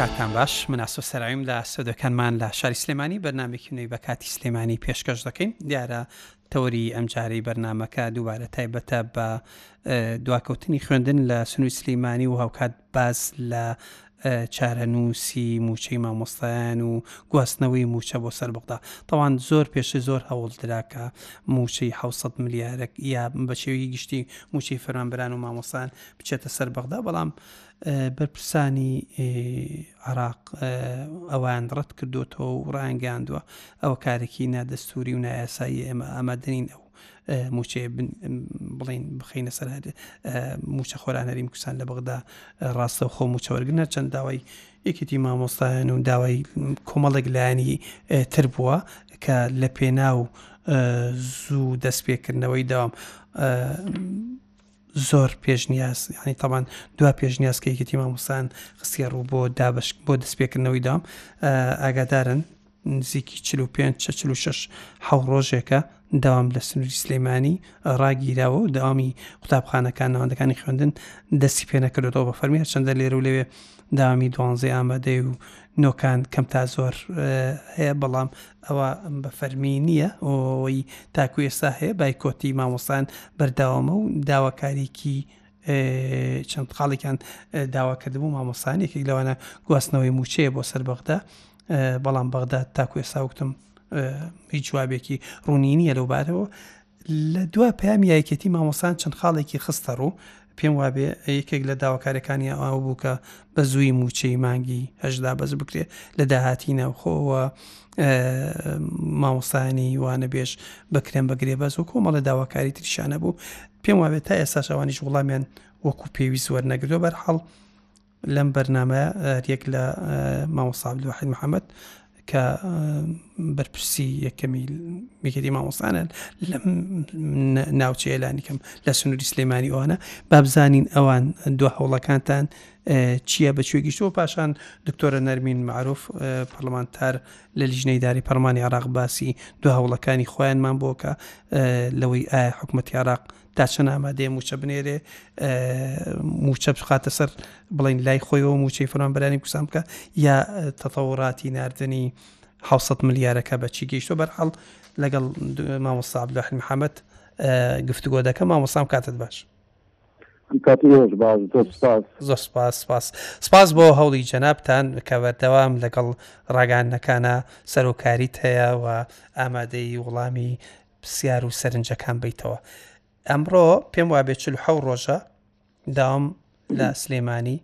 ئەمکاتتان باش مناسۆ سەرایم لە سەدەکانمان لە شاری سلێمانی بەرنمێکی نوێی بەکاتی سلێمانی پێشکەش دەکەین دیارە تەوەری ئەمجارەی بەرنمەکە دووبارە تایبەتە بە دواکەوتنی خوێندن لە سنووی سلیمانی و هاوکات باس لە چارەنووسی مووچەی مامۆستایان و گواستنەوەی مووچە بۆ سەر بەغدا. تاوان زۆر پێشتر زۆر هەوڵ درا کە مووچەی حەوت سەد ملیارەک یا بە شێوەیەکی گشتی مووچەی فەرمانبەران و مامۆستایان بچێتە سەر بەغدا، بەڵام بەرپرسانی عێراق ئەوەیان ڕەت کردووەتەوە و ڕایانگەیاندووە ئەوە کارێکی نادەستووری و نایاساییە، ئێمە ئامادە نین ئەو موچەیە بڵین بخینە سەر هەر موچە خۆران هەریم کوردستان لە بەغدا ڕاستە خۆ موچەوەرگنە چەند داوای یەکێتی مامۆستایان و داوای کۆمەڵێک لایەنی تر بووە کە لە پێناو زوو دەست پێکردنەوەی داوام زۆر پێشنیاز ینی تاوان دو پێشنیاز کە یەکێتی مامۆستان خستیە ڕوو بۆ دابش بۆ دەستپێکردنەوەی دام ئاگادارن نزیکی چل و پێنج چە چل و شەش حەو ڕۆژێکە داوام لە سنووری سلەیمانی ڕاگیراوە و داوامی قوتابخانەکان ناوەندەکانی خوێندن دەستی پێ نەکردەوە بە فەرمی هەرچەندە لێرە و لەوێ داوامی دوانزەی ئامادەی و نۆکان کەم تا زۆر هەیە بەڵام ئەوە بە فەرمی نییە ئەوەی تاکو ئێستا هەیە بایکۆتی مامۆستان بەرداوامە و داواکاریکی چەند قاڵێکیان داواکردبوو مامۆستان یەکێک لەوانە گواستنەوەی موچەیە بۆ سەر بەغدا بەڵام بەغدا تاکو ئێستا وتم هیچ جوابێکی ڕوونی نییە لەو بارەوە لە دوا پام یایکێتی مامۆسان چەند خاڵێکی خستە ڕوو پێم وابێ یەکێک لە داواکارەکانی ئەو بوو کە بە زووی موچەی مانگی هەشدا بەس بکرێت لە داهاتی ناوخۆوە مامۆستایانی وانەبێژ بکرێن بە گرێبەست و کۆمەڵە داواکاری تریشان هەبوو پێم وابێت تا ئێستاش ئەوانیش وڵامیان وەکو پێویست وەرنەگرۆ بەرحاڵ لەم بەرنمە یەک لە مامۆساب دوحید محەممەد کە بەرپرسی یەکەمی میکردی مامۆستانە لەم ناوچەیە لانیکەم لە سنووری سلەیمانی ئەوانە بابزانین ئەوان دو هەوڵەکانتان چییە بە کوێ گیشتووە؟ پاشان دکتۆرە نەرمین مەعروف پەرلەمانتار لە لیژنەی ئیداری پەرلەمانی عێراق باسی دو هەوڵەکانی خۆیانمان بۆ کە لەوەی ئایا حکوومەتی عێراق تا چەند ئامادەیە مووچە بنێرێ مووچە بخاتە سەر بڵین لای خۆیەوە مووچەی فەرمانبەرانی کوسان بکە یا تەتەوڕاتی ناردنی 600 ملیارەکە بە چی گەیشتۆ بەرحاڵ لەگەڵ مامۆستا عبدالحی محەممەد گفتوگۆ دەکە مامۆسام کاتت باش. کاتی ئێوەش باش زۆر سپاس زۆر سپاس سپاس سپاس بۆ هەوڵی جەنابتان کە بەردەوام لەگەڵ ڕاگەاندنەکانە سەرۆکاریت هەیە و ئامادەی وڵامی پرسیار و سەرنجەکان بیتەوە ئەمڕۆ پێم وابێ چل حەو ڕۆژە داوام لە سلێمانی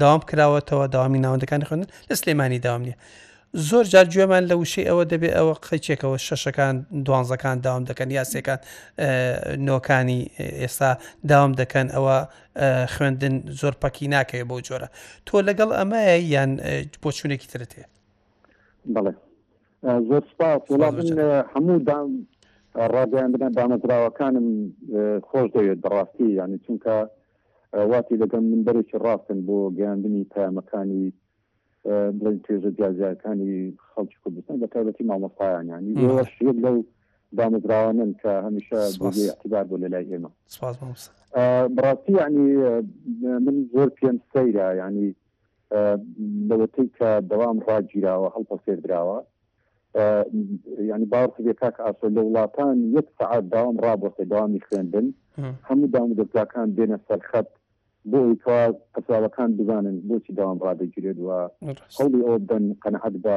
داوام کراوەتەوە داوامی ناوەندەکانی خوێندن لە سلێمانی داوام نیە زۆر جار گوێمان لە وشەی ئەوە دەبێت ئەوە قەیچێکەوە شەشەکان دوانزەکان داوام دەکەن یاسەکان نۆکانی ئێستا داوام دەکەن ئەوە خوێندن زۆر پەکی ناکەوێت بۆ جۆرە تۆ لەگەڵ ئەمایە یان بۆ چونێکی ترت هەیە بڵێ زۆر سپاس هەموو دام ڕاگەیاندنە دامەزراوەکانم خۆش دەوێت بەڕاستی یانی چونکە وا تێدەگەم منبەرێکی ڕاستن بۆ گەیاندنی پەیامەکانی بڵێن توێژە جیاجیاکانی خەڵکی کوردستان بە تایبەتی مامۆستایانیان ئێوەش یەک لەو دامەزراوانن کە هەمیشە اعتبار بۆ لە لای ئێمە بڕاستی ینی من زۆر پێم سەیرە ینی لەوەتەی کە دەوام ڕاگیراوە هەڵپەسێردراوە یانی باوەڕت بێ کاک ئاسۆ لە وڵاتان یەک سەعات داوام ڕابۆستێ داوامی خوێندن هەموو دام و دەزگاکان بێنە سەرخەت بۆ ئەوی کەوا قەساوەکان بزانن بۆچی داوام ڕادەگیرێت و هەوڵی ئەوە بدەن قەنەعەت بە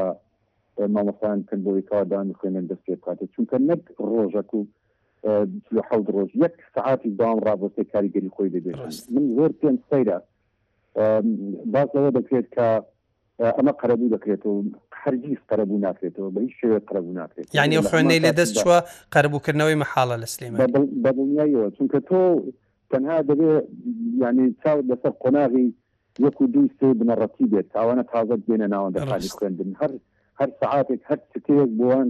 مامۆستایان بکەن بۆ ئەوی کەوا دامی خوێنن دەست پێ بکاتێت چونکە نەک ڕۆژەک و لە حەوت ڕۆژ یەک سعاتی داوام ڕابۆستێ کاریگەری خۆی دەبێت من زۆر پێم سەیرە باس لەوە دەکرێت کە ئەمە قەرەبوو دەکرێتەوە و هەرگیز قەرەبوو ناکرێتەوە، بە هیچ شێوەیەک قەرەبوو ناکرێت. یانی ئەو خوێنەی لێ دەست چووە قەرەبووکردنەوەی مەحاڵە لە سلێمانی؟ بە دڵ بە دڵنیاییەوە، چونکە تۆ تەنها دەبێ یانی چاوت لەسەر قۆناغی یەک و دوو و سێی بنەڕەتی بێت، ئەوانە تازە دێنە ناوەندەکانی ڕاست. خوێندن، هەر هەر سەعاتێک هەر چرکەیەک بۆیان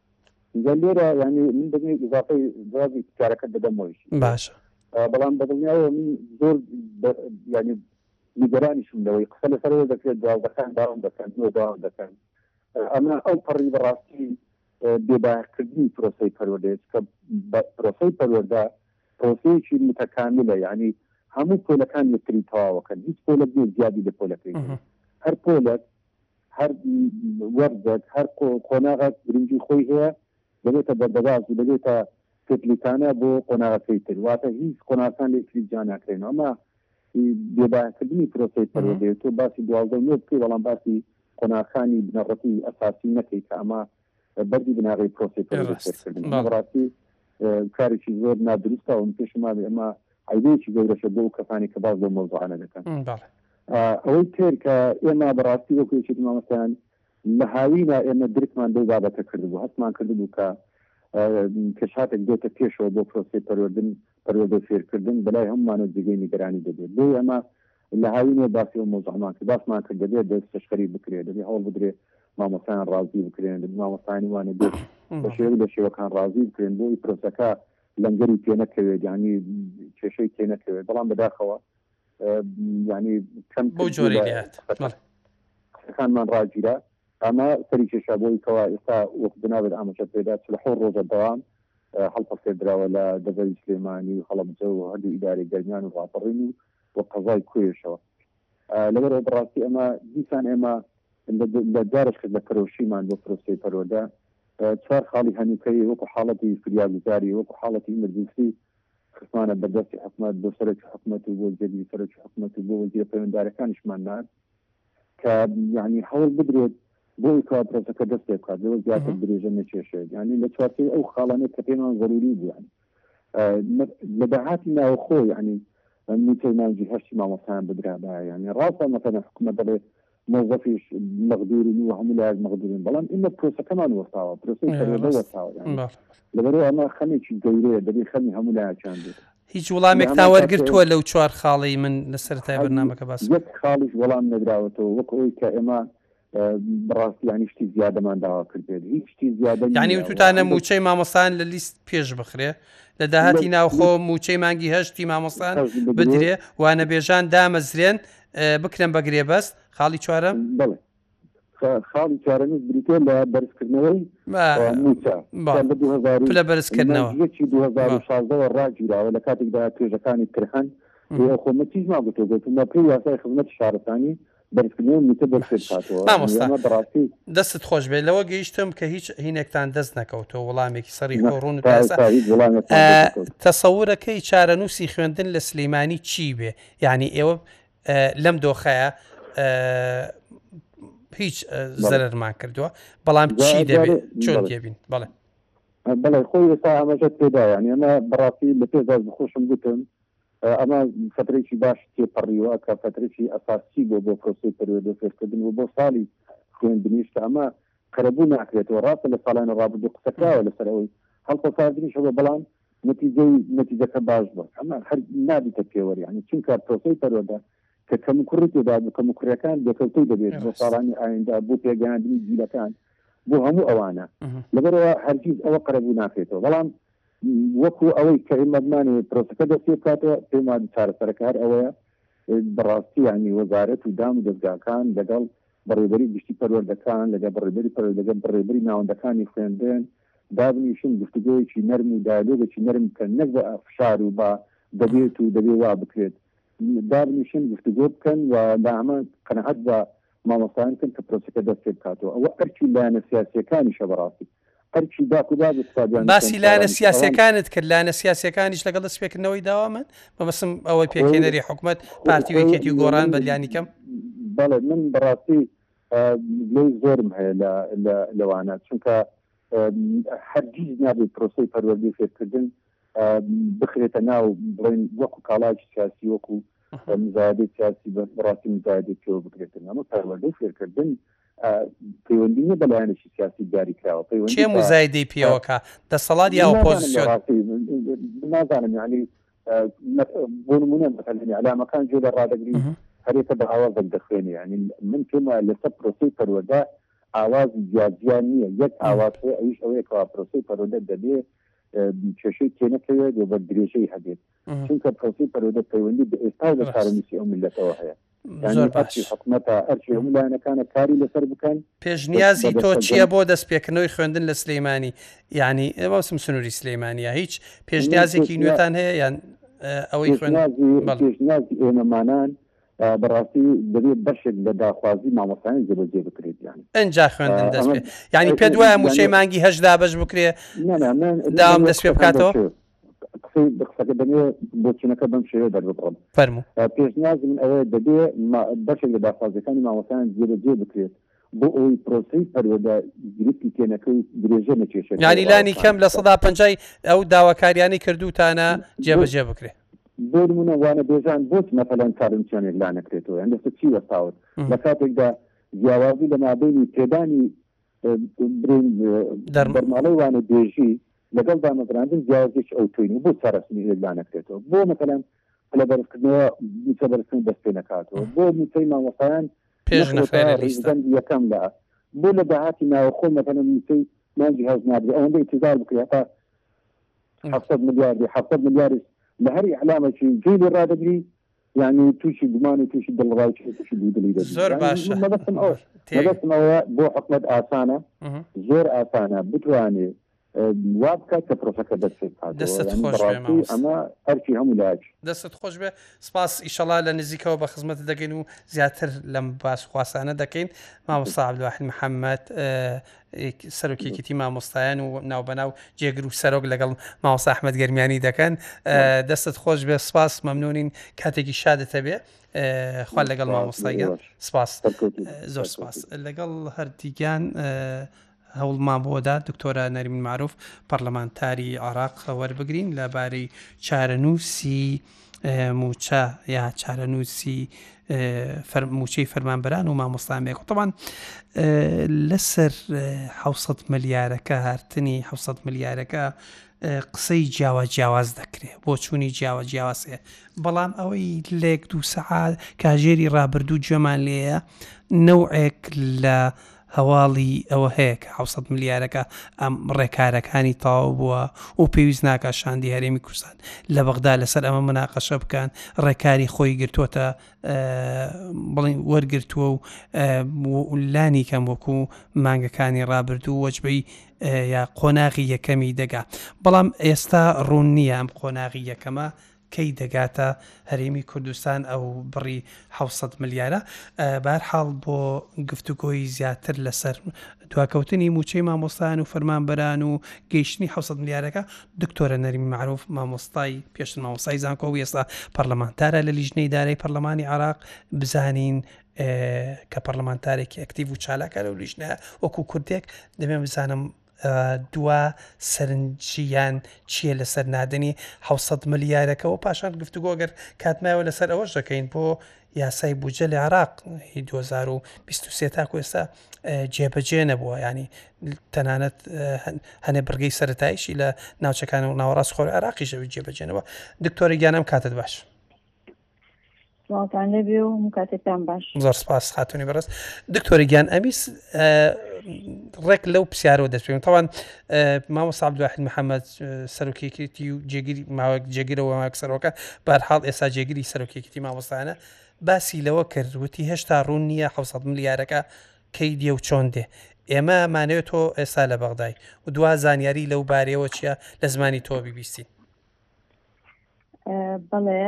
جا لێرە یانی من دەبێ ئیزافەی جوابی پرسیارەکە دەدەمەوەی باشە بەڵام بەدڵنیایەوە من زۆر ینی نیگەرانیشم لەوەی قسە لەسەرەوە دەکرێت دوازدەکان داوام دەکەن دووە داوام دەکەن ئەمە ئەو پەڕی بەڕاستی بێباکردنی پرۆسی پەروەدەێت کە پرۆسی پەروەدا پرۆسەیەکی متەکاملە یعنی هەموو پۆلەکان یەکتری تەواوەکەن هیچ پۆلەک زیادی لە پۆلەکەی هەر پۆلەک هەر وەرزێک هەر قۆناغێک برنجی خۆی هەیە دەبێتە بەردەباز و دەبێتە تێپلیکانە بۆ قۆناغەکەی تر واتە هیچ قۆناغەکان لە یەکتری جیا ناکرێن ئەمە بێباکردنی پرۆسی پەروەردەیە تۆ باسی دوازدە و نۆ بکەی بەڵام باسی قۆناغەکانی بنەڕەتی ئەساسی نەکەی کە ئەمە بەردی بناغی پرۆسی پەرۆستی کارێکی زۆر نادروستە و پێشماوی ئەمە عیدەیەکی گەورەشە بۆ کەسانی کە باز لە مۆزانە دەکەن ئەوەی تێر کە ئێمە بەڕاستی وەکوێکی مامەستان لە هاوینا ئێمە درکمان بەو بابەتە کردبوو هەستمان کردبوو کە کەشاتێک دێتە پێشەوە بۆ پرۆسی پەروەردن پەروەدە فێرکردن بەلای هەمومانە جگەی نیگەرانی دەبێت بۆی ئەمە لە هاوینێ باسی ئەو مەوزوعەمان کرد، باسمان کرد دەبێت دەستپێشخەری بکرێت، دەبێت هەوڵ بدرێت مامۆستایان ڕازی بکرێن، دەبێت مامۆستایانی وا نەبێت بە شێوەیەک لە شێوەکان ڕازی بکرێن بۆ ئەوەی پرۆسەکە لەنگەری تێ نەکەوێت، یانی کێشەی تێ نەکەوێت، بەڵام بەداخەوە یانی کەم بەو جۆرەی لێ هات قسەکانمان ڕاگیرا، ئەمە سەری کێشا بۆ ئەوەی کەوا ئێستا وەک جەنابت ئاماژەت پێ دا چل و حەوت ڕۆژە بەڵام هەڵپەسێردراوە لە دەڤەری سلێمانی و هەڵەبجە و هەردوو ئیدارەی گەرمیان و ڕاپەڕین و بۆ قەزای کوێیشەوە لەبەرئەوە بەڕاستی ئەمە دیسان ئێمە لە جارش کرد لە پەرۆشیمان بۆ پرۆسەی پەرۆدە چوار خاڵی هەنووکەی وەکو حاڵەتی فریاگوزاری وەکو حاڵەتی ئیمرجنسی خسمانە بەردەستی حکومت بۆ سەرکی حکومت و بۆ جێگری سەرکی حکومت و بۆ وەزیرە پەیوەندارەکانیشمان نار کە یعنی هەوڵ بدرێت بۆی کا پرۆسەکە دەست پێ بکات لەوە زیاتر درێژە نەکێشێت یعنی لە چوارچێوەی ئەو خاڵانێک کە پێمان ضروری بوویان لە داهاتی ناوخۆ یعنی موچەی مانگی هەشتی مامۆستایان بدرابایە یعنی ڕاستە مەسەلەن حکومەت دەڵێ مەوزەفیش مەغدورن و هەموو لایەک مەغدورن بەڵام ئێمە پرۆسەکەمان وەستاوە پرۆسەی پەروەردە وەستاوە یعنی لەبەرو ئەمە خەمێکی گەورەیە دەبێ خەمی هەموو لایەکیان بێت هیچ وڵامێکتان وەرگتووە لەو چوار خاڵی من لە سەرتای بەرنمەکە باس یەک خاڵیش وەڵام نەدراوەتەوە وەک ئەوی کە ئێمە بەڕاستی یانی شتی زیادەمان داوا کردێت هیچ شتی زیادە یانی وتوتانە موچەی مامۆستان لە لیست پێش بخرێ لە داهاتی ناوخۆ موچەی مانگی هەشتی مامۆستان بدرێ وانە بێژان دامەزرێن بکرم بە گرێبەست خاڵی چوارم بڵێ خاڵی چارەنیز بریتە لە بەرزکردنەوەی لە بەرزکردنەوە ڕاگیراوە لە کاتێکدا توێژەکانی ترهەن خۆمەتیش ناگوتۆ گوتمە پێی یاسای خزمەت شارستانی بەرزکردنەوەی مووچە دەست پێ باش بکاتەوە یعنی مامۆستا ئەمە بەڕاستی دەستت خۆش بێت لەوە گەیشتم کە هیچ هینێکتان دەست نەکەوتەوە وەڵامێکی سەڕیح نە و ڕوون و تا پێسە ئێستا هیچ وڵامێکمان دەست نەکەوت تەسەورەکەی چارەنووسی خوێندن لە سلەیمانی چی بێ یعنی ئێوە ئە، لەم دۆخەیە ئە، هیچ ئە، بەڵێ زەرەرمان کردووە بەڵام جا چی دەبێ جارێ چۆن بەڵێ تێبین بەڵێ بەڵێ خۆی ئێستا ئاماژەت پێدا یعنی ئەمە بەڕاستی لە پێشدا بە خۆشم گوتم ئەمە فەترەیەکی باش تێپەڕیوە کە فەترەیەکی ئەساسی بووە بۆ پرۆسەی پەروەردە و فێرکردن و بۆ ساڵی خوێندنیش کە ئەمە قەرەبوو ناکرێتەوە. ڕاستە لە ساڵانی ڕابردوو قسە کراوە لەسەر ئەوەی هەڵخەساردنیش هەبوو بەڵام نەتیجەی نەتیجەکە باش بووە. ئەمە هەر نابیتە پێوەر یانی چونکە پرۆسەی پەروەردە کە کەموکوڕی تێدا بوو کەموکوڕیەکان بێکەڵکەی دەبێت بۆ ساڵانی ئایندە بۆ پێگەیاندنی جیلەکان بۆ هەموو ئەوانە لەبەرەوە هەرگیز ئەوە قەرەبوو ناکرێتەوە بەڵام وەکو ئەوەی کە ئێمە بمانەوێت پرۆسەکە دەست پێ بکاتەوە، پێم وانیە چارەسەرەکە هەر ئەوەیە، بەڕاستی یانی وەزارەت و دام و دەزگاکان لەگەڵ بەڕێوەبەری گشتی پەروەردەکان، لەگەڵ بەڕێوەبەری پەروەردە، لەگەڵ بەڕێوەبەری ناوەندەکانی خوێندن دابنیشن، گفتوگۆیەکی نەرم و دایلۆگێکی نەرم بکەن، نەک بە فشار و بە دەبێت و دەبێ وا بکرێت دابنیشن گفتوگۆ بکەن و لە ئەمە قەناعەت بە مامۆستایان بکەن کە پرۆسەکە دەست پێ بکاتەوە، ئەوە ئەرکی لایەنە سیاسییەکانیشە بەڕاستی ئەرکی باک و داد و قوتابیان و باسی لایەنە خوێندکارانیشە، ئەوان سیاسیەکانت کرد لایەنە سیاسیەکانیش لەگەڵ دەست پێکردنەوەی داوامن مەبەستم ئەوەی خۆی پێکهێنەری حکومەت خۆ- پارتی و خۆی یەکێتی و لە گۆڕان من بەدلانی کەم بەڵێ من بەڕاستی ئە، لێی زۆرم هەیە لە لە لەوانە چونکە ئە، هەرگیز نابێت پرۆسەی پەروەردەی فێرکردن بخرێتە ناو بڵێن وەکو کاڵاکی سیاسی وەکو مزایدەی سیاسی بە بڕاستی مزایدەی پێوە بکرێتن ئەمە پەروەردەی فێرکردن پەیوەندی نیە بە لایەنێکی سیاسی داری کراوە پەیوەندی مزایدەی پێوەکە دەسەڵات یا ئۆپۆزیسیۆن نازانم یعنی بۆ نمونە ئەلامەکان جێ لە ڕادەگری هەرێکە بە ئاوازێک دەخوێنێ ینی من پێم وایە لەسەر پرۆسی پەروەدا ئاوازی جیاجیان نییە یەک ئاواز ئەویش ئەوەیەکەوە پرۆسی پەرۆدە دەبێ کێشەی تێنەکەوێت و بە درێژەی هەبێت چونکە پرۆسی پەرۆدە پەیوەندی بە ئێستا و لە چارەنووسی ئەو ملەتەوە هەیە حکومەتە ئەرچی هەموو لایەنەکانە کاری لەسەر بکەن پێشنیازی تۆ چییە بۆ دەستپێکردنەوەی خوێندن لە سلەیمانی ینی ئێوەسم سنووری سلەیمانە هیچ پێشنیازێکی نوێتان هەیە یان ئەوەی خوێنازی پێشنازی ئێمەمانان بەڕاستی دەبێت بەشێک لە داخوازی مامۆستایان جێبەجێ بکرێت یان ئەجا خوێندن دەست بێت یعنی پێت وایە موچەی مانگی هەش دابش بکرێ داوام دەست پێ بکاتەوە قسەی قسەکە دەبێ بۆچونەکە بەم شێوە دەربڕم فەرمو پێشنیاز من ئەوەیە دەبێ بەشێک لە داخوازەکانی مامۆستایان جێبەجێ بکرێت بۆ ئەوەی پرۆسەی پەروەدە گرفتی تێنەکەوت درێژە نەکێشێت یانی لانی کەم لە سەدا پەنجای ئەو داواکاریانەی کردووتانە جێبەجێ بکرێ بۆ نمونە وانە بێژان بۆچ مەتەلەن کارنچیانێک لا نەکرێتەوە یان دەستە چی وەستاوت لە کاتێکدا جیاوازی لە مابینی پێدانی دەرماڵی وانە بێژی لەگەڵ دامەزراندن جیاوازێک ئەو توین بۆ چارەسنی لا نەکرێتەوە بۆ مەتەلەن لە بەرزکردنەوە موچە بەرزکردن دەست پێ نەکاتەوە بۆ موچەی مامۆستایان پێش نەخێرێ لیستە. نەخۆتا ڕیزبەندی یەکەم لە بۆ لە داهاتی ناوەخۆ مەتەلەن مووچەی مانگی هەوت نادرێ ئەوەندە ئیتیزار بکرێ هەتا حەفتەد ملیار بێ حەفتەد ملیاریش لە هەر ئیعلامەکی جێی لێ ڕادەگری یانی تووشی گومان و تووشی دڵڕاوکێ تووشی دوودڵی دەبی زۆر یانی باشە من مەبەستم ئەوە تێ مەبەستم ئەوەیە بۆ حکومەت ئاسانە مهم. زۆر ئاسانە بتوانێ وا بکات کە پرۆسەکە دەست پێ بکات دەستت یانی خۆش بێ بەڕاستی مامۆستا. ئەمە ئەرکی هەموو لایەک دەستت خۆش بێ سپاس ئیشەڵا لە نزیکەوە بە خزمەت دەگەین و زیاتر لەم باس خواسانە دەکەین مامۆستا عبدواحد محەممەد سەرۆکێکیتی مامۆستایان و ناوبەناو جێگر و سەرۆک لەگەڵ ماوەسا ئەحمد گەرمیانی دەکەن ئە، دەستت خۆش بێ سپاس مەمنونین کاتێکی شادتە بێ ئە، خوا لەگەڵ مامۆستایگەن سپاس سەرکەوتوو بن. زۆر سپاس لەگەڵ هەردیگان ئە، هەوڵمان بۆ دا دکتۆرە نەرمین مەعروف پەڕلەمانتاری عێراق وەربگرین لە بارەی چارەنووسی موچە یا چارەنووسی موچەی فەرمانبەران و مامۆستامێک وتەوان لەسەر 600 ملیارەکە هارتنی 600 ملیارەکە قسەی جیاوا جیاواز دەکرێت بۆ چووی جیاوا جیاواسێ بەڵام ئەوەی لێک دوو سەعات کاژێری ڕابردوو جێمان لێە نەوەک لە هەواڵی ئەوە هەیە کە حەوت سەد ملیارەکە ئەم ڕێکارەکانی تەواو بووە و پێویست ناکات شاندی هەرێمی کوردستان لە بەغدا لەسەر ئەمە مناقەشە بکەن، ڕێکاری خۆی گرتووەتە بڵێن وەرگرتووە و لانی کەم وەکو مانگەکانی ڕابردوو وەجبەی یا قۆناغی یەکەمی دەگا، بەڵام ئێستا ڕوون نییە ئەم قۆناغی یەکەمە کەی دەگاتە هەرێمی کوردستان ئەو بڕی حەوت سەد ملیارە؟ بەهەرحاڵ بۆ گفتوگۆی زیاتر لەسەر دواکەوتنی مووچەی مامۆستایان و فەرمانبەران و گەیشتنی حەوت سەد ملیارەکە دکتۆرە نەرمی مەعروف مامۆستای پێشتر مامۆستای زانکۆ و ئێستا پەرلەمانتارە لە لیژنەی دارای پەرلەمانی عێراق بزانین کە پەرلەمانتارێکی ئەکتیڤ و چالاکە لەو لیژنەیە وەکوو کوردێک دەبێ بزانم دوا سەرنجیان چییە لەسەر نادنی حەوت سەد ملیارەکە و پاشان گفتوگۆ گەر کات مایەوە لەسەر ئەوەش دەکەین بۆ یاسای بودجە لە عێراق هی 2023 تاکو ئێستا جێبەجێ نەبووە ینی تەنانەت هەنێ بڕگەی سەتایشی لە ناوچەکان و ناوەڕاست خۆر عراقی ژەوی جێبەجێنەوە دکتۆرە گیانم کاتت باش سڵاوتان لێبێ و هەموو کاتێکتان باش زۆر سپاس خاتونی بەڕێز دکتۆری گیان ئەویس ڕێک لەو پرسیارەوە دەچێن تاوان مامە ساب دوحید محەممەد سەرۆکێکێتی و جێگیری ماوەک جێگیرەوە ماک سەرۆکە بارحاڵ ئێستا جێگیری سەرۆکێکیتی مامۆستانە باسی لەوە کرد وتی هێشتا ڕوون نییە 600 ملیارەکە کەی دێ و چۆن دێ ئێمە مانەوێت تۆ ئێستا لە بەغدای و دوا زانیاری لەو بارەوە چییە لە زمانی تۆ ببیستین بەڵێ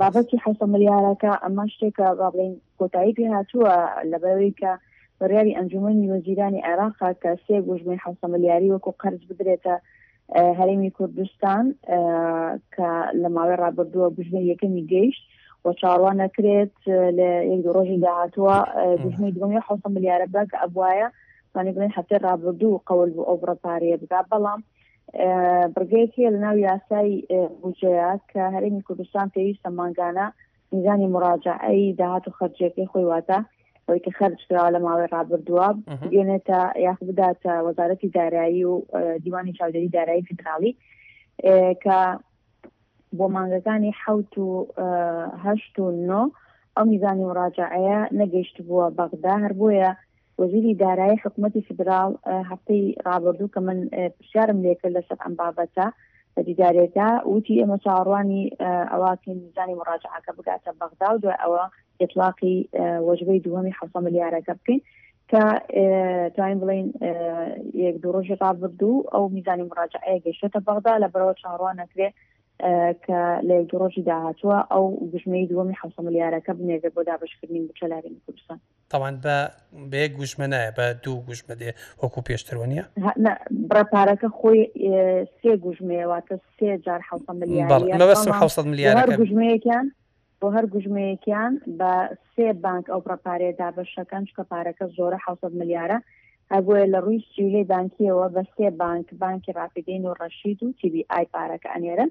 بابەتی حوسە ملیارەکە ئەمە شتێکە با بڵین کۆتایی پێ هاتووە لەبەرەوەی کە بڕیاری ئەنجومی وەزیرانی عێراقا کە سێ گوژمەی حوسە ملیاری وەکو قەرز بدرێتە هەرێمی کوردستان کە لە ماوەی ڕابردووە بژمە یەکەمی گەیشت و چاڕوان نەکرێت لە یک دو ڕۆژی داهاتووە بژمەی دومی حوسە ملیارەدا کە ئەبواە مانیبڵێن هەفتەی ڕابردوو قەول بوو ئەو بڕە پارەیە بدا بەڵام بڕگەیەک هەیە لە ناو یاسای بودجەیە کە هەرێمی کوردستان پێویستە مانگانە میزانی مراجعەی داهات و خەرجییەکەی خۆی واتە ئەوەی کە خەرج کراوە لە ماوەی ڕابردووە بگەێنێتە یاخ بداتە وەزارەتی دارایی و دیوانی چاودێری دارایی فیدراڵی کە بۆ مانگەکانی حوت و هەشت و نۆ ئەو میزانی مراجعەیە نەگەشت بووە بەغدا هەر بۆیە وەزیری دارایی حکومەتی فیدراڵ هەفتەی ڕابردوو کە من پرسیارم لێکرد لەسەر ئەم بابەتە لە دیدارێکدا وتی ئێمە چاوەڕوانی ئەوەکەین میزانی موڕاجەعەکە بگاتە بەغدا و دوای ئەوە ئیتڵاقی وەجبەی دووەمی حەوت ملیارەکە بکەین کە توانین بڵێین یەک دوو ڕۆژی ڕابردوو ئەو میزانی مڕاجعەیە گەشتە بەغدا لە بەرەوە چاڕوان نەکرێ کە لە یەک دوو ڕۆژی داهاتووە ئەو گژمەی دووەمی حەوت ملیارەکە بنێرێت بۆ دابشکردنی بچەلاری کوردستان تاوان بە بە یەک گوژمە نایە بە دوو گوژمە دێ وەکو پێشتر وە نیە ها- نە، بڕە پارەکە خۆی ئێ، سێ گوژمەیە واتە سێ جار حەوسە بەڵێ ملیاریە مەبەستم بەڵام 600 بۆ هەر ملیارەکە گوژمەیەکیان بۆ هەر گوژمەیەکیان بە سێ بانک ئەو بڕە پارەیە دابەش دەکەن چکە پارەکە زۆرە حەوسە ملیارە هەر بۆیە لە ڕووی سیولەی بانکیەوە بە سێ بانک بانکی ڕاپیدەین و ڕەشید و تی بی ئای پارەکە ئەنێرن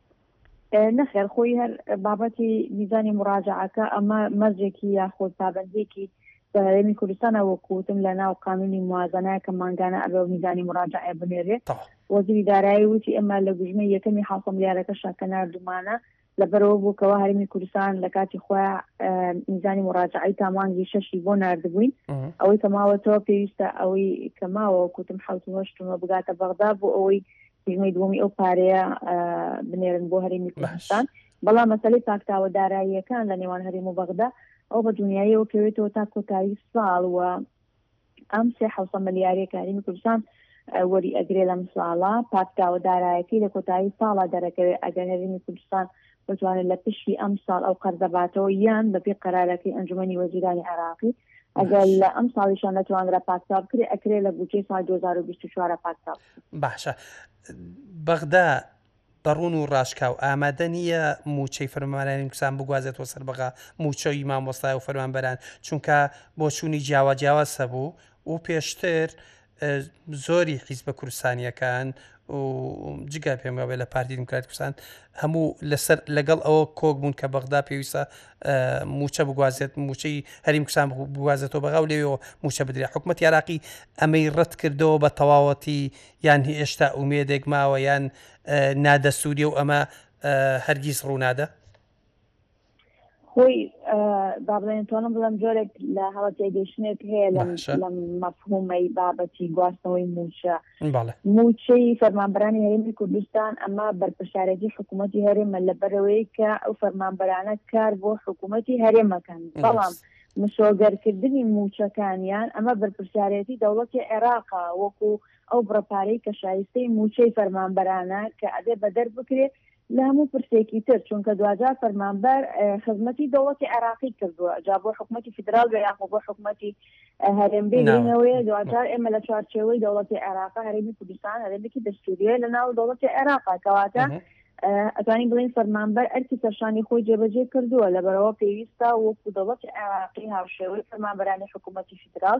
نەخێر خۆی هەر بابەتی میزانی مراجعەکە ئەمە مەرجێکی یاخود پابەندێکی بەرەمی کوردستانە وەکوتم لە ناو قانونی موازنە کە مانگانە ئەبێ میزانی مراجعە بنێرێ وەزیری دارایی وتی ئەمە لە گوژمەی یەکەمی حاڵسە ملیارەکەشە کە نردومانە لەبەرەوە بوو کەوا هەرمی کوردستان لە کاتی خۆیان میزانی مراجعی تامانگی شەشی بۆ نردبووین ئەوەی کەماوەتەوە پێویستە ئەوەی کەماوە کوتم حوتمەشتمە بگاتە بەغدا بۆ ئەوەی تیژمەی دووەمی ئەو پارەیە بنێرن بۆ هەرێمی کوردستان بەڵام مەسلەی پاکتاوە داراییەکان لە نێوان هەریم و بەغدا ئەو بە دنیایەوە کەوێتەوە تا کۆتایی ساڵ وە ئەم سێ حوسە ملیارەیە کاریم کوردستان وەری ئەگرێ لەم ساڵە پاکتاوە دارایەتی لە کۆتایی ساڵا دەرەکەوێت ئەگەر هەرێمی کوردستان دەتوانێت لە تشرینی ئەمساڵ ئەو قەرزە باتەوە یان بەپێی قەرارەکەی ئەنجومەنی وەزیرانی عێراقی ئەگەر لە ئەمساڵیشان نەتوانرا پاکتاو بکرێت ئەکرێت لە بودجەی ساڵی دوو هەزار و بیست و چوار پاکتاو بکرێت. باشە بەغدا بە ڕوون و ڕاشکاو ئامادە نییە مووچەی فەرمانبەرانی کوردستان بگوازێتەوە سەر بەغا مووچەی مامۆستای و فەرمانبەران چونکە بۆچوونی جیاوا جیاواز هەبوو و پێشتر زۆری حیزبە کوردستانیەکان و جگە پێم وابێ لە پارتی دیموکرات کوردستان هەموو لەسەر لەگەڵ ئەوە کۆک بوون کە بەغدا پێویستە موچە بگوازێت موچەی هەریم کوسان بگوازێتەوە بەغاو لێەوە موچە بدرێ حکوومەت یاراقی ئەمەی ڕەت کردەوە بە تەواوەتی یان هێشتا ئومێدێک ماوە یان نادەسووری و ئەمە هەرگیز ڕوونادە خۆی با بڵێن تۆڵم بڵم جۆرێک لە هەڵە تێگەشتنێک هەیە لەم مەفهومەی بابەتی گواستنەوەی موچە موچەی فەرمانبرانی هەرێمی کوردستان ئەمە بەرپرسارێتی حکوومەتتی هەرێمە لە بەرەوەی کە ئەو فەرمانبەرانە کار بۆ حکوومەتتی هەرێمەکەن بەڵام مسۆگەرکردنی موچەکانیان ئەمە بەرپرسارەتی دەوڵەتی عێراقا وەکو و ئەو بڕە پارەی کە شایستەی مووچەی فەرمانبەرانە کە ئەبێ بەدەر بکرێ لە هەموو پرسێکی تر، چونکە دواجار فەرمانبەر خزمەتی دەوڵەتی عێراقی کردووە جا بۆ حکومەتی فیدراڵ بێ یاخۆ بۆ حکومەتی هەرێم بێ لێی نەوەیە دواجار ئێمە لە چوارچێوەی دەوڵەتی عێراق هەرێمی کوردستان هەرێمێکی دەستوورییە لە ناو دەوڵەتی عێراقا کەواتە ئەتوانین بڵین فەرمانبەر ئەرکی سەرشانی خۆی جێبەجێ کردووە لەبەرەوە پێویستە وەکو دەوڵەتی عێراقی هاوشێوەی فەرمانبەرانی حکوومەتی فیدراڵ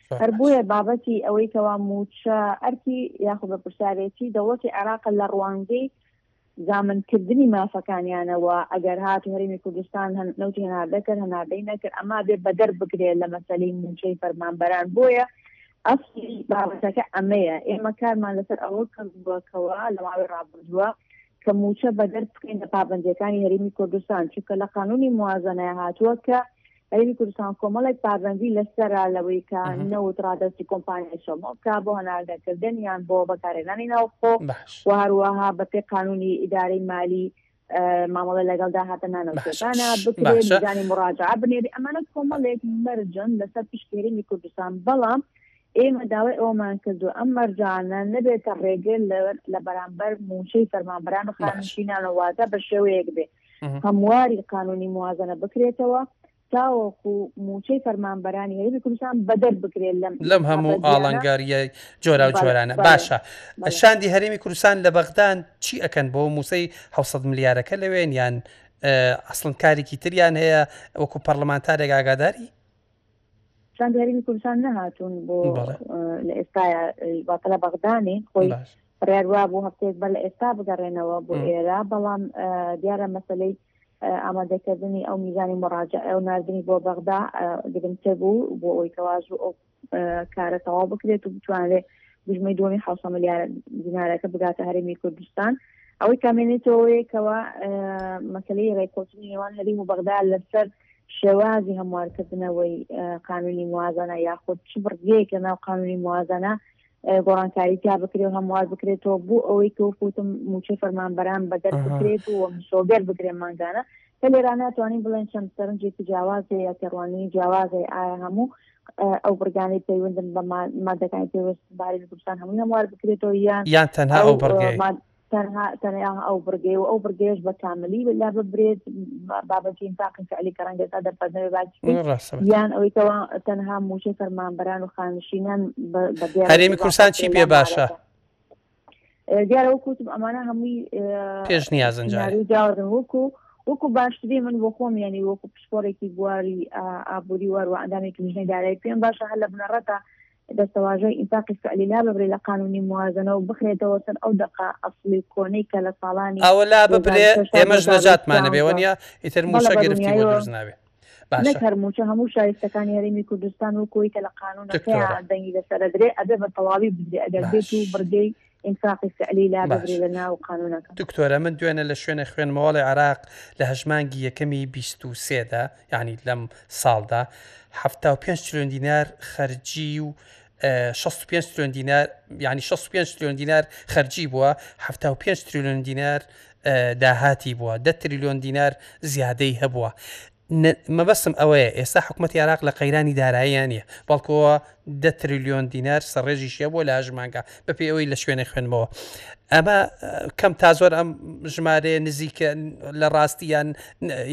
هەر بۆیە بابەتی ئەوەی کەوا مووچە ئەرکی یاخود بە پرسارێتی دەوڵەتی عێراقە لە ڕوانگەی زامنکردنی مافەکانیانەوە ئەگەر هات و هەرمی کوردستان نەوتی هەناردەکرد هەناردەی نەکرد ئەما بێ بەدەر بکرێت لە مەسەلی موچەی فەرمانبەران بۆیە ئەفلی بابەتەکە ئەمەیە ئێمە کارمان لەسەر ئەوە کردووەکەوە لە ماوەی ڕابردووە کە موچە بەدەر بکەین لە پابندەکانی هەرمی کوردستان چونکە لە قانونی موازنە هاتووە کە هەرێمی کوردستان کۆمەڵێک پابەندی لەسەرە لەوەی کە نەوت ڕادەستی کۆمپانیای شەمۆ بکا بۆ هەناردەکردن یان بۆ بەکارهێنانی ناوخۆ و هەروەها بەپێی قانونی ئیدارەی مالی مامەڵە لەگەڵ داهاتە نانەوتەکانە بکرێت بزانین مڕاجعە بنێری ئەمانە کۆمەڵێک مەرجن لەسەر پشت هەرێمی کوردستان بەڵام ئێمە داوای ئەومان کردو ئەم مەرجانە نەبێتە ڕێگر لە بەرامبەر موچەی فەرمانبەران و خانشینانە واتە بە شێوەیەک بێت هەمواری قانونی موازنە بکرێتەوە تاوەکو موچەی فەرمانبەرانی هەرمی کوردستان بەدەر بکرێت لەم لەم هەموو ئاڵنگاریە جۆرا و جۆرانە باشە شاندی هەرمی کوردستان لە بەغدان چی ئەەکەن بۆ مووسی 600 ملیارەکە لەوێن یان ئەسڵن کارێکی تریان هەیە وەکو پەرلەمانتارێک ئاگاداری شاندی هەرمی کوردستان نەهاتون بۆ لە ئێستا باتەلە بەغدانی خۆی بڕیار وابوو هەفتەیەک بەر لە ئێستا بگەڕێنەوە بۆ ئێرە، بەڵام دیارە مەسەلەی ئامادەکردنی ئەو میزانی مراجعە و ناردنی بۆ بەغدا گرنگتر بوو بۆ ئەوەی کە وا زوو ئەو کارە تەواو بکرێت و بتوانرێت دوژمەی دووەمی حەوسە ملیار دینارەکە بگاتە هەرێمی کوردستان. ئەوەی کامێنێتەوەیەکەوە مەسلەی ڕێککەوتنی نێوان هەریم و بەغدا لەسەر شێوازی هەموارکردنەوەی قانونی موازنە یاخود چ بڕگەیەک لە ناو قانونی موازنە گۆڕانکاری جا بکرێ و هەموار بکرێتەوە بۆ ئەوەی کە وکوتم موچەی فەرمانبەران بەدەر بکرێت و مسۆگەر بکرێن مانگانە کە لێرا ناتوانین بڵێن چەند سەرنجێکی جیاوازێ یا تێڕوانینی جیاوازێ ئایا هەموو ئەو بڕگانی پەیوەندن بە مادەکانی پێوەست باری کوردستان هەموو هەموار بکرێتەوە یان یان تەنها ئەو بڕگەی تەنها تەنیا ئەو بڕگەی و ئەو بڕگەیەش بە کاملی لا ببرێت بابەتی ئینفاقی فعلی کە ڕەنگە تا دەرفەت نەبێ باس بکەین. ڕاستە بەس. یان ئەوەی کەوا تەنها مووچەی فەرمانبەران و خانشینان بە بە دیار هەرێمی کوردستان چی پێ باشە؟ ئێ، دیارە وەک وتم ئەمانە هەمووی ئێ، پێشنیازن جارێ. سیناریۆی جاوازن وەکو وەکو باشتری من بۆ خۆم یانی وەکو پسپۆرێکی بواری ئا- ئابووری وەروە ئەندامێکی لیژنەی دارایی پێم باشە هەر لە بنەڕەتا دەستەواژەی ئینفاقی فعلی لاببرێ لە قانونی موازەنە و بخرێتەوە سەر ئەو دەقە ئەسڵی و کۆنەی کە لە ساڵانی ئەوە لاببرێ ئێمەش نەجاتمانە بێ وەنیە ئیتر موچە گرفتی بۆ دروست نابێ باشە نەک هەر موچە هەموو شایستەکانی هەرێمی کوردستان وەکو ئەوی کە لە قانونەکەیا دەنگی لەسەر ئەدرێ ئەبێ بە تەواوی بدرێ ئەگەر بێتو بڕگەی ئینفاقی فعلی لا ببرێ لە ناو قانونەکە دکتۆرە من دوێنە لە شوێنە خوێنمەوەڵی عراق لە هەژمانگی یەکەمی 23دا یعنی لەم ساڵدا 75 تریلیۆن دینار خەرجی و 65 تریلیۆن دینار یعنی 65 تریلیۆن دینار خەرجی بووە 75 تریلیۆن دینار داهاتی بووە دە تریلیۆن دینار زیادەی هەبووە نە، مەبەستم ئەوەیە ئێستا حکومەتی عێراق لە قەیرانی داراییە نییە، بەڵکو ئەوە دە ترلیۆن دینار سەڕێژیش هەیە بۆ لە ژمارگە، بەپێی ئەوەی لە شوێنێک خوێندمەوە. ئەمە کەم تا زۆر ئەم ژمارەیە نزیکە لە ڕاستی یان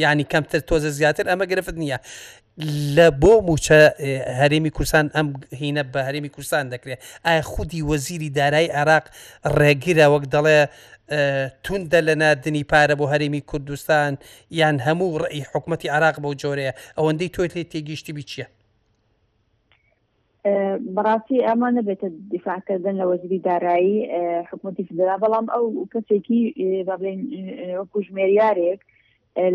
یانی کەمتر تۆزە زیاتر ئەمە گرفت نییە. لە بۆ موچە هەرێمی کورسان ئەم هینە بە هەرێمی کورسان دەکرێت ئایا خودی وەزیری دارایی عێراق ڕێگرە وەک دەڵێ توندە لە ناردنی پارە بۆ هەرێمی کوردستان یان هەموو ڕێی حکومەتی عراق بەو جۆرەیە ئەوەندەی تۆت لێ تێگەیشتبی چییە؟ بەڕاستی ئەمە نەبێتە دیفاکردن لە وەزیری دارایی حکوومەتی فدرا بەڵام ئەو کەسێکی بەڵێن وەکو ژمێریارێک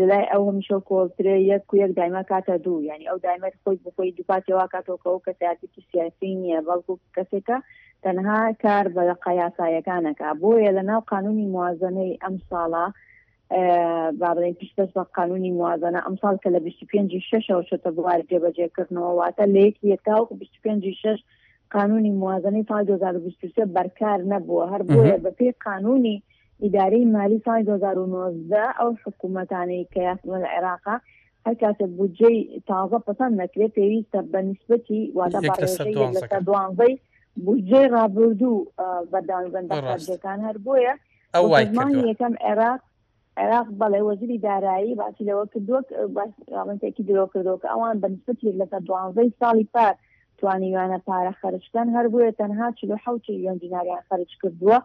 لەلای ئەو هەمیشە کۆڵترێ یەک و یەک دایمە کاتە دوو ینی ئەو دایمەت خۆی بخۆی دووپاتەوە کاتۆکە و کەساتێکی سیاسی نییە بەڵکو کەسێکە تەنها کار بە لەقایاسایەکانەکە بۆیە لە ناو قانونی موازنەی ئەم ساڵە بابلین پشت بەس بە قانونی موازنە ئەمساڵ کە لە 25 شەشەوە شتە بواری جێبەجێکردنەوە واتە لە یەکی یەکتاوەکو 25 شش قانونی موازنەی ساڵ 2023 بەرکار نەبووە هەر بۆیە بەپی قانونی ئیدارەی مالی ساڵ 2019 ئەو حکوومەتانەی کە یاسمەل عێراقا هەر کاتە بودجەی تازە پسند نەکرێت پێویستە بە نسبەتی واتە دوانزەی بودجەی ڕابردوو بەدانبەن بەڕێژەکان هەر بۆیە ئەو وای کردووە یەکەم عێراق عێراق بەڵێ وەزیری دارایی باسی لەوە کردووە باسێکی درۆ کردو کە ئەوان بەنسبەت یەک لەسەر دوانزەی ساڵی پار توانیوانە پارە خەرجکەن هەر بووە تەنها چ ح تریلیۆن دیناریان خەرج کردووە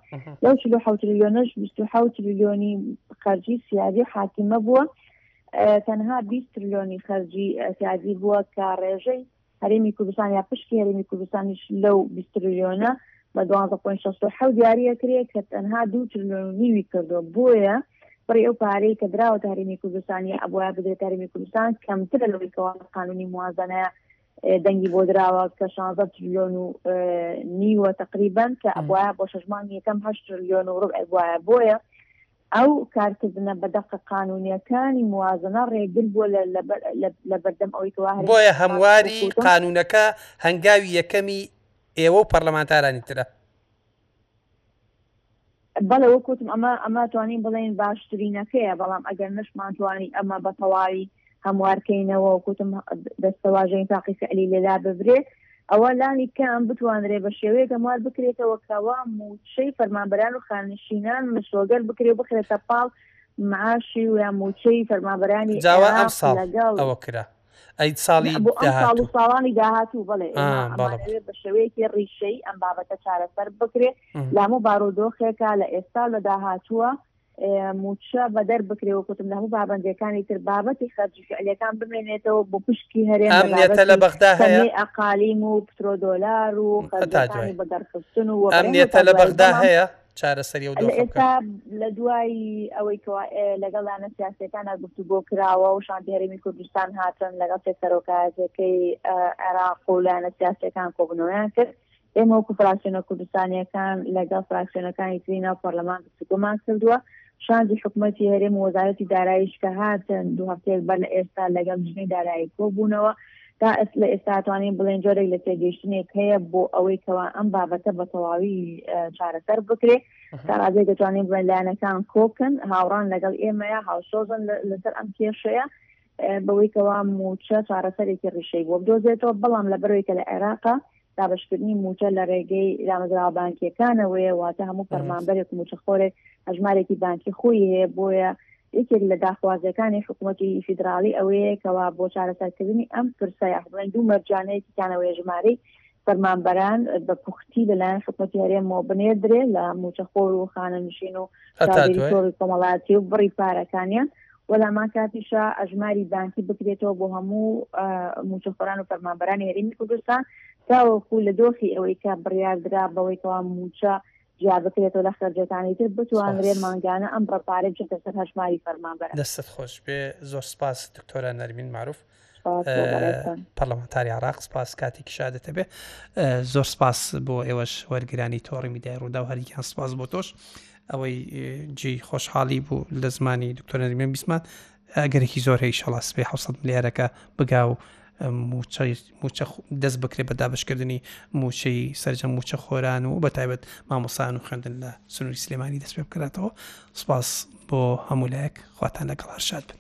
لەو چ ح تریلیۆنش ح تریلیۆنی خەرجی سیادی حاکیمە بووە تەنها 20 تریلیۆنی خەرجی سیادی بووە کە ڕێژەی هەرێمی کوردستان یا پشکی هەرێمی کوردستانیش لەو بیست ترلیۆنە بە دوازدە پۆینت شەست و حەوت یاری ئەکرێ کە تەنها دوو ترلیۆن و نیوی کردووە بۆیە بڕی ئەو پارەی کە دراوەتە هەرێمی کوردستانی ئەبوایە بدرێتە هەرێمی کوردستان کەمترە لەوەی کەوا لە قانونی موازەنەیە دەنگی بۆ دراوە کە شانزە ترلیۆن و نیوە تقریبا کە ئەبوایە بۆ شەش مانگی یەکەم هەشت ترلیۆن و ڕبع بوایە بۆیە ئەو کارکردنە بە دەقە قانوونییەکانی موازنە ڕێگر بووە لە بەردەم ئەوەی کە وا هەرێمی کوردستان بۆیە هەمواری قانوونەکە هەنگاوی یەکەمی ئێوە و پەرلەمانتارانی ترە. بەڵێ وەک وتم ئەمە ئەمە توانین بڵێین باشترینەکەیە بەڵام ئەگەر نەشمان توانی ئەمە بە تەواوی هەموار کەینەوە و کوتم دەستەواژەی نیفاقی فعلی لێ لاببرێ، ئەوە لانی کەم بتوانرێ بە شێوەیەک هەموار بکرێتەوە کە وا مووچەی فەرمانبەران و خانەنشینان مسۆگەر بکرێ و بخرێتە پاڵ معاشی و یان مووچەی فەرمانبەرانی عێراق لەگەڵ. جاوا ئەمساڵ ئەوە کرا ئەی ساڵی داهاتوو؟ بۆ ئەمساڵ و ساڵانی داهاتوو بەڵێ ئێمە ئەمانەوێ بە شێوەیەکی ڕیشەیی ئەم بابەتە چارەسەر بکرێ لە هەموو بارودۆخێکا لە ئێستا و لە داهاتووە مووچە بەدەر بکرێ وەک وتم لە هەموو پابەندییەکانی تر بابەتی خەرجی فیعلییەکان بمێنێتەوە بۆ پشکی هەرێم لە بابەتی تەمەی ئەقالیم و پترۆ دۆلار و خەرجییەکانی بەدەرخستن و وەغیرە ئەمنییەتە لە بەغدا هەیە چارەسەری ئەو دۆخە بکات؟ ئێستا لە دوای ئەوەی کە لەگەڵ لایەنە سیاسییەکانە گفتوگۆ کراوە و شاندی هەرێمی کوردستان هاتن لەگەڵ سێ سەرۆکایەتییەکەی عێراق و لایەنە سیاسییەکان کۆبوونەوەیان کرد ئێمە وەکو فراکسیۆنە کوردستانییەکان لەگەڵ فراکسیۆنەکانی تری ناو پەرلەمان گفتوگۆمان کردووە، شاندی حکومەتی هەرێم و وەزارەتی داراییش کە هاتن دوو هەفتەیەک بەر لە ئێستا لەگەڵ لیژنەی دارایی کۆبوونەوە، تا لە ئێستا توانین بڵێین جۆرێک لە تێگەیشتنێک هەیە بۆ ئەوەی کەوا ئەم بابەتە بە تەواوی چارەسەر بکرێ تا ڕادێک دەتوانین بڵێن لایەنەکان کۆکن هاوڕان لەگەڵ ئێمەیە هاوسۆزن لەسەر ئەم کێشەیە بەوەی کەوا مووچە چارەسەرێکی ڕیشەی بۆ بدۆزێتەوە، بەڵام لەبەرئەوەی کە لە عێراقە دابەشکردنی مووچە لە ڕێگەی دامەزراوە بانکییەکانەوەیە، واتە هەموو فەرمانبەرێک و مووچەخۆرێک هەژمارێکی بانکی خۆی هەیە، بۆیە یەکێک لە داخوازییەکانی حکوومەتی فیدراڵی ئەوەیە کەوا بۆ چارەسەرکردنی ئەم پرسە یاخود بڵێن دوو مەرجانەیەکیانەوەیە ژمارەی فەرمانبەران بە پوختی لەلایەن حکومەتی هەرێمەوە بنێردرێ لە مووچەخۆر و خانەنشین و چاودێری تۆڕی کۆمەڵایەتی و بڕی پارەکانیان و لەمان کاتیشا ئەژماری بانکی بکرێتەوە بۆ هەموو مووچەخۆران و فەرمانبەرانی هەرێمی کوردستان تاوەکو لە دۆخی ئەوەی کە بڕیاردرا بەوەی کەوا مووچە جیا بکرێتەوە لە خەرجەکانی تر بتوانرێت مانگانە ئەم ڕێپارەی بچێتە سەر هەژماری فەرمانبەران. دەستت خۆش بێ زۆر سپاس دکتۆرە نەرمین مەعروف سپاس بۆ بەڕێزتان. پەڕلەمانتاری عێڕاق سپاس کاتێکی شادت هەبێ زۆر سپاس بۆ ئێوەش وەرگرانی تۆڕی میدیای ڕووداو هەرگیان سپاس بۆ تۆش ئەوەی جێی خۆشحاڵی بوو لە زمانی دکتۆر نەرمین بیسمان ئەگەرێکی زۆر هەیە ئیشەڵا سبەی حەوت سەد ملیارەکە بگا و موچەی موچە خ- دەست بکرێت بە دابشکردنی موچەی سەرجەم موچە خۆران و بە تایبەت مامۆسان و خوێندن لە سنووری سلێمانی دەست پێ بکراتەوە سپاس بۆ هەموو لایەک خواتان لەگەڵ هەرشاد بن